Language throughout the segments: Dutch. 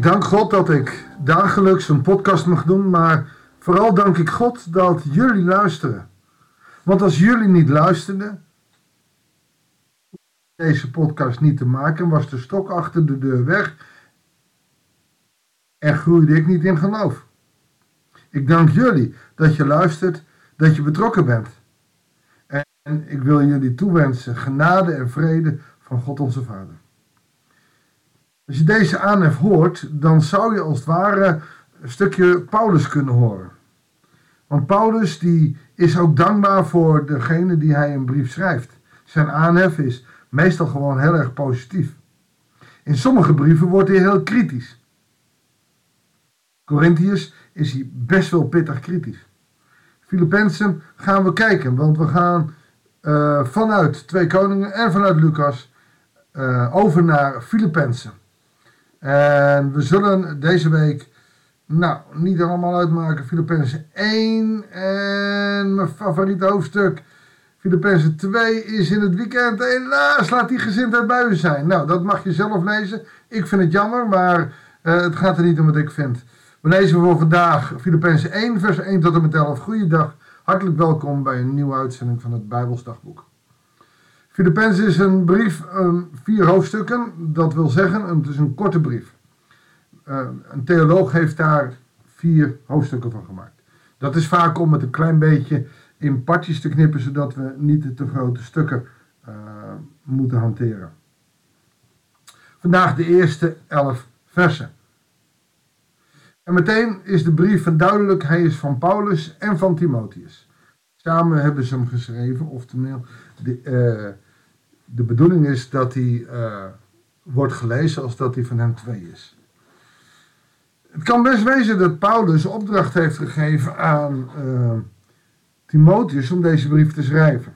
Ik dank God dat ik dagelijks een podcast mag doen, maar vooral dank ik God dat jullie luisteren. Want als jullie niet luisterden, deze podcast niet te maken, was de stok achter de deur weg en groeide ik niet in geloof. Ik dank jullie dat je luistert, dat je betrokken bent. En ik wil jullie toewensen genade en vrede van God onze Vader. Als je deze aanhef hoort, dan zou je als het ware een stukje Paulus kunnen horen. Want Paulus die is ook dankbaar voor degene die hij een brief schrijft. Zijn aanhef is meestal gewoon heel erg positief. In sommige brieven wordt hij heel kritisch. Corinthiërs is hij best wel pittig kritisch. Filippenzen gaan we kijken, want we gaan uh, vanuit Twee Koningen en vanuit Lucas uh, over naar Filippenzen. En we zullen deze week, nou, niet allemaal uitmaken, Filippenzen 1 en mijn favoriete hoofdstuk, Filippenzen 2 is in het weekend. Helaas laat die gezindheid bij u zijn. Nou, dat mag je zelf lezen. Ik vind het jammer, maar uh, het gaat er niet om wat ik vind. We lezen voor vandaag Filippenzen 1, vers 1 tot en met 11. Goeiedag, hartelijk welkom bij een nieuwe uitzending van het Bijbelsdagboek. Filippenzen is een brief, um, vier hoofdstukken. Dat wil zeggen, het is een korte brief. Uh, een theoloog heeft daar vier hoofdstukken van gemaakt. Dat is vaak om het een klein beetje in partjes te knippen, zodat we niet te grote stukken uh, moeten hanteren. Vandaag de eerste elf versen. En meteen is de brief van duidelijk, hij is van Paulus en van Timotheus. Samen hebben ze hem geschreven, oftewel de, uh, de bedoeling is dat hij uh, wordt gelezen als dat hij van hem twee is. Het kan best wezen dat Paulus opdracht heeft gegeven aan uh, Timotheus om deze brief te schrijven.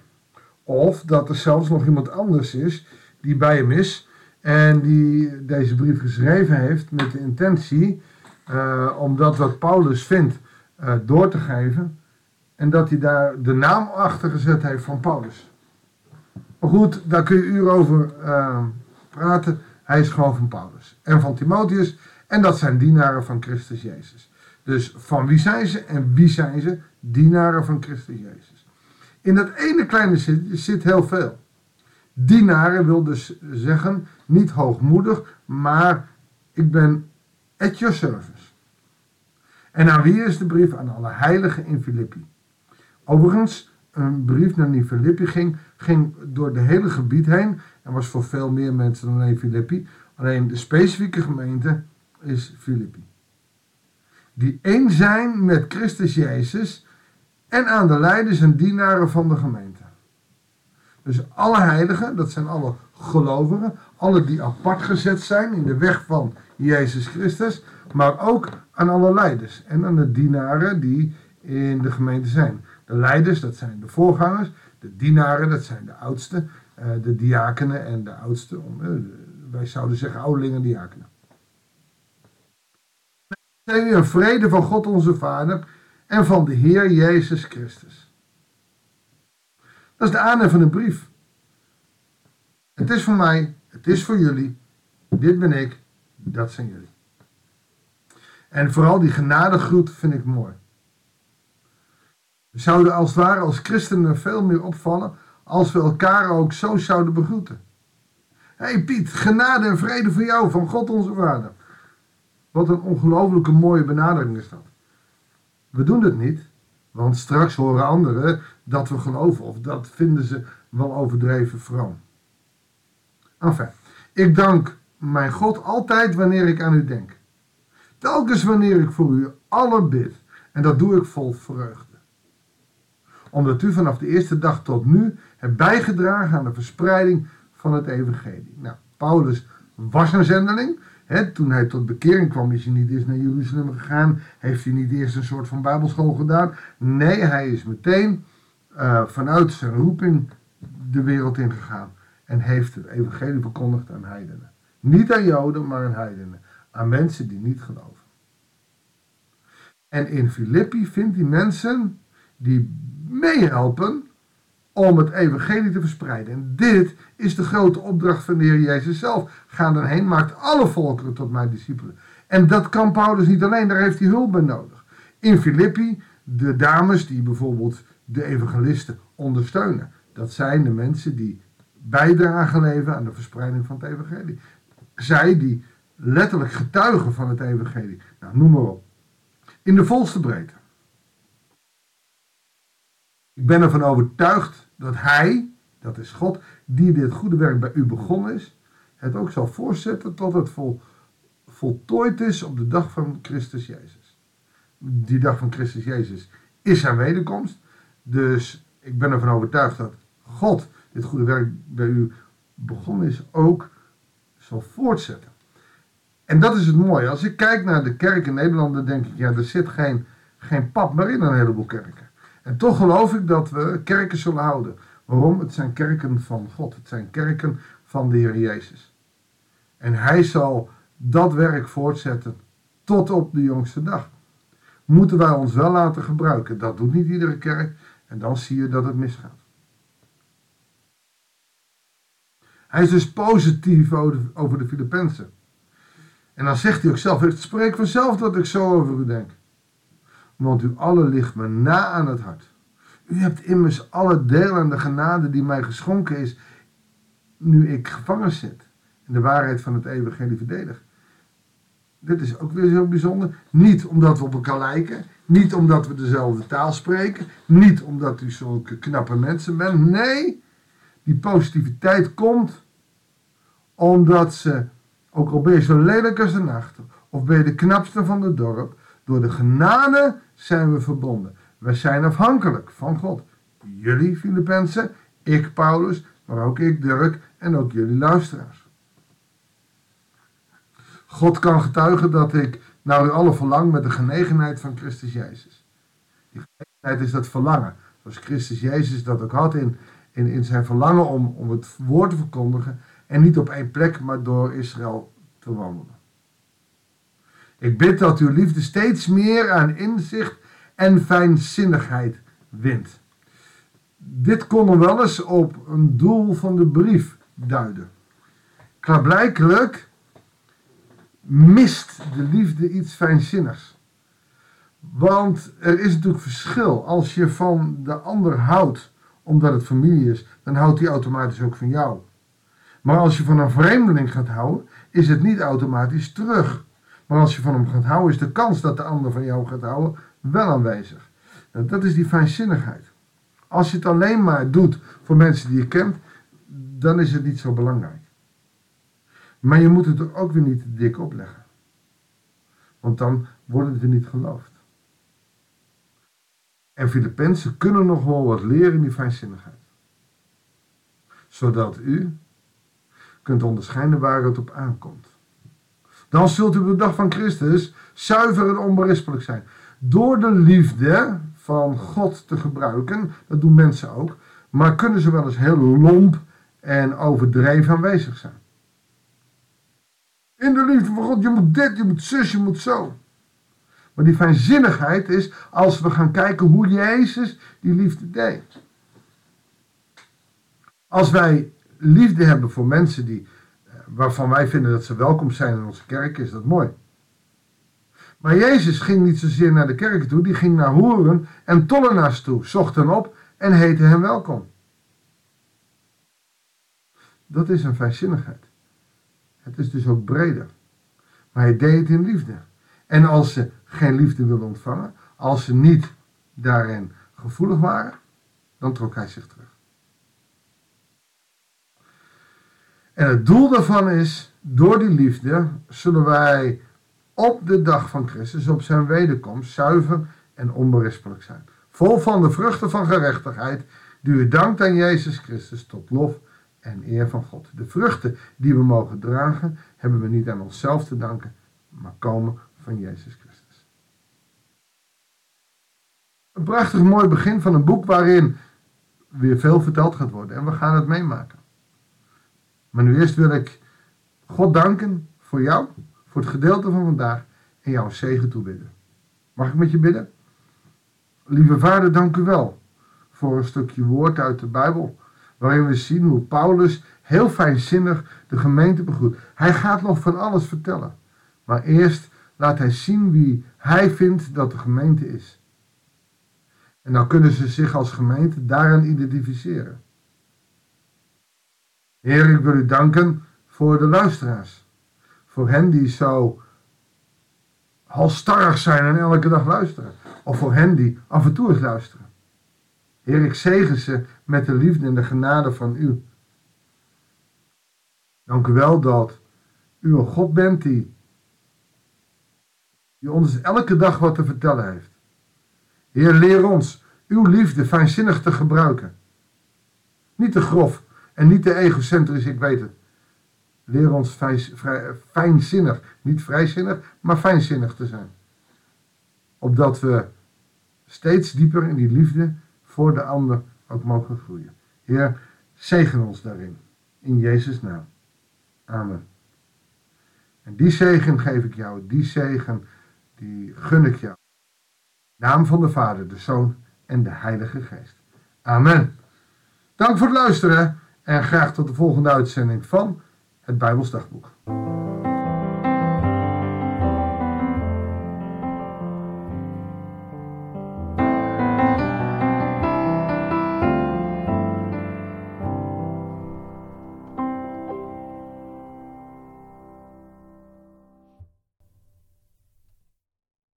Of dat er zelfs nog iemand anders is die bij hem is en die deze brief geschreven heeft met de intentie uh, om dat wat Paulus vindt door te geven en dat hij daar de naam achter gezet heeft van Paulus. Maar goed, daar kun je uren over uh, praten. Hij is gewoon van Paulus en van Timotheus. En dat zijn dienaren van Christus Jezus. Dus van wie zijn ze en wie zijn ze? Dienaren van Christus Jezus. In dat ene kleine zit, zit heel veel. Dienaren wil dus zeggen, niet hoogmoedig, maar ik ben at your service. En aan wie is de brief? Aan alle heiligen in Filippi. Overigens, een brief naar die Filippi ging, ging door het hele gebied heen en was voor veel meer mensen dan alleen Filippi. Alleen de specifieke gemeente is Filippi. Die één zijn met Christus Jezus en aan de leiders en dienaren van de gemeente. Dus alle heiligen, dat zijn alle gelovigen, alle die apart gezet zijn in de weg van Jezus Christus, maar ook aan alle leiders en aan de dienaren die in de gemeente zijn. De leiders, dat zijn de voorgangers, de dienaren, dat zijn de oudsten, uh, de diakenen en de oudsten, uh, wij zouden zeggen ouderlingen en diakenen. Een vrede van God onze Vader en van de Heer Jezus Christus. Dat is de aanhef van een brief. Het is voor mij, het is voor jullie, dit ben ik, dat zijn jullie. En vooral die genadegroet vind ik mooi. We zouden als het ware als christenen veel meer opvallen als we elkaar ook zo zouden begroeten. Hé hey Piet, genade en vrede voor jou van God onze Vader. Wat een ongelooflijke mooie benadering is dat. We doen het niet, want straks horen anderen dat we geloven of dat vinden ze wel overdreven vroom. Enfin, ik dank mijn God altijd wanneer ik aan u denk. Telkens wanneer ik voor u allen bid. En dat doe ik vol vreugde. Omdat u vanaf de eerste dag tot nu hebt bijgedragen aan de verspreiding van het evangelie. Nou, Paulus was een zendeling. Toen hij tot bekering kwam, is hij niet eerst naar Jeruzalem gegaan. Heeft hij niet eerst een soort van bijbelschool gedaan. Nee, hij is meteen uh, vanuit zijn roeping de wereld ingegaan. En heeft het evangelie verkondigd aan heidenen. Niet aan Joden, maar aan heidenen. Aan mensen die niet geloven. En in Filippi vindt hij mensen die meehelpen om het evangelie te verspreiden. En dit is de grote opdracht van de Heer Jezus zelf. Ga dan heen, maakt alle volkeren tot mijn discipelen. En dat kan Paulus niet alleen, daar heeft hij hulp bij nodig. In Filippi, de dames die bijvoorbeeld de evangelisten ondersteunen. Dat zijn de mensen die bijdragen leveren aan de verspreiding van het evangelie. Zij die letterlijk getuigen van het evangelie. Nou, noem maar op. In de volste breedte. Ik ben ervan overtuigd dat Hij, dat is God, die dit goede werk bij u begonnen is, het ook zal voortzetten tot het vol, voltooid is op de dag van Christus Jezus. Die dag van Christus Jezus is zijn wederkomst. Dus ik ben ervan overtuigd dat God dit goede werk bij u begonnen is, ook zal voortzetten. En dat is het mooie. Als ik kijk naar de kerk in Nederland, dan denk ik, ja, er zit geen, geen pap meer in een heleboel kerken. En toch geloof ik dat we kerken zullen houden. Waarom? Het zijn kerken van God. Het zijn kerken van de Heer Jezus. En Hij zal dat werk voortzetten tot op de jongste dag. Moeten wij ons wel laten gebruiken. Dat doet niet iedere kerk. En dan zie je dat het misgaat. Hij is dus positief over de Filippenzen. En dan zegt hij ook zelf, het spreekt vanzelf dat ik zo over u denk. Want u alle ligt me na aan het hart. U hebt immers alle deel aan de genade die mij geschonken is, nu ik gevangen zit. En de waarheid van het evangelie verdedig. Dit is ook weer zo bijzonder. Niet omdat we op elkaar lijken. Niet omdat we dezelfde taal spreken. Niet omdat u zulke knappe mensen bent. Nee, die positiviteit komt omdat ze, ook al ben je zo lelijk als de nacht, of ben je de knapste van het dorp, door de genade zijn we verbonden. We zijn afhankelijk van God. Jullie Filippenzen, ik Paulus, maar ook ik Dirk en ook jullie luisteraars. God kan getuigen dat ik naar u alle verlang met de genegenheid van Christus Jezus. Die genegenheid is dat verlangen. Zoals Christus Jezus dat ook had in, in, in zijn verlangen om, om het woord te verkondigen. En niet op één plek, maar door Israël te wandelen. Ik bid dat uw liefde steeds meer aan inzicht en fijnzinnigheid wint. Dit kon wel eens op een doel van de brief duiden. Klaarblijkelijk mist de liefde iets fijnzinnigs. Want er is natuurlijk verschil. Als je van de ander houdt omdat het familie is, dan houdt hij automatisch ook van jou. Maar als je van een vreemdeling gaat houden, is het niet automatisch terug. Maar als je van hem gaat houden, is de kans dat de ander van jou gaat houden wel aanwezig. Nou, dat is die fijnzinnigheid. Als je het alleen maar doet voor mensen die je kent, dan is het niet zo belangrijk. Maar je moet het er ook weer niet te dik opleggen. Want dan wordt het er niet geloofd. En Filippenzen kunnen nog wel wat leren in die fijnzinnigheid. Zodat u kunt onderscheiden waar het op aankomt. Dan zult u op de dag van Christus zuiver en onberispelijk zijn. Door de liefde van God te gebruiken, dat doen mensen ook, maar kunnen ze wel eens heel lomp en overdreven aanwezig zijn. In de liefde van God, je moet dit, je moet zus, je moet zo. Maar die fijnzinnigheid is als we gaan kijken hoe Jezus die liefde deed. Als wij liefde hebben voor mensen die, waarvan wij vinden dat ze welkom zijn in onze kerk, is dat mooi. Maar Jezus ging niet zozeer naar de kerk toe, die ging naar hoeren en tollenaars toe, zocht hen op en heette hem welkom. Dat is een vrijzinnigheid. Het is dus ook breder. Maar hij deed het in liefde. En als ze geen liefde wilden ontvangen, als ze niet daarin gevoelig waren, dan trok hij zich terug. En het doel daarvan is, door die liefde zullen wij op de dag van Christus, op zijn wederkomst, zuiver en onberispelijk zijn. Vol van de vruchten van gerechtigheid, die u dankt aan Jezus Christus tot lof en eer van God. De vruchten die we mogen dragen, hebben we niet aan onszelf te danken, maar komen van Jezus Christus. Een prachtig mooi begin van een boek waarin weer veel verteld gaat worden en we gaan het meemaken. Maar nu eerst wil ik God danken voor jou, voor het gedeelte van vandaag en jouw zegen toebidden. Mag ik met je bidden? Lieve Vader, dank u wel voor een stukje woord uit de Bijbel, waarin we zien hoe Paulus heel fijnzinnig de gemeente begroet. Hij gaat nog van alles vertellen, maar eerst laat hij zien wie hij vindt dat de gemeente is. En dan kunnen ze zich als gemeente daaraan identificeren. Heer, ik wil u danken voor de luisteraars. Voor hen die zo halstarrig zijn en elke dag luisteren. Of voor hen die af en toe eens luisteren. Heer, ik zegen ze met de liefde en de genade van u. Dank u wel dat u een God bent die, die ons elke dag wat te vertellen heeft. Heer, leer ons uw liefde fijnzinnig te gebruiken. Niet te grof en niet te egocentrisch, ik weet het. Leer ons fijnzinnig, niet vrijzinnig, maar fijnzinnig te zijn. Opdat we steeds dieper in die liefde voor de ander ook mogen groeien. Heer, zegen ons daarin. In Jezus' naam. Amen. En die zegen geef ik jou, die zegen, die gun ik jou. Naam van de Vader, de Zoon en de Heilige Geest. Amen. Dank voor het luisteren en graag tot de volgende uitzending van het Bijbelsdagboek.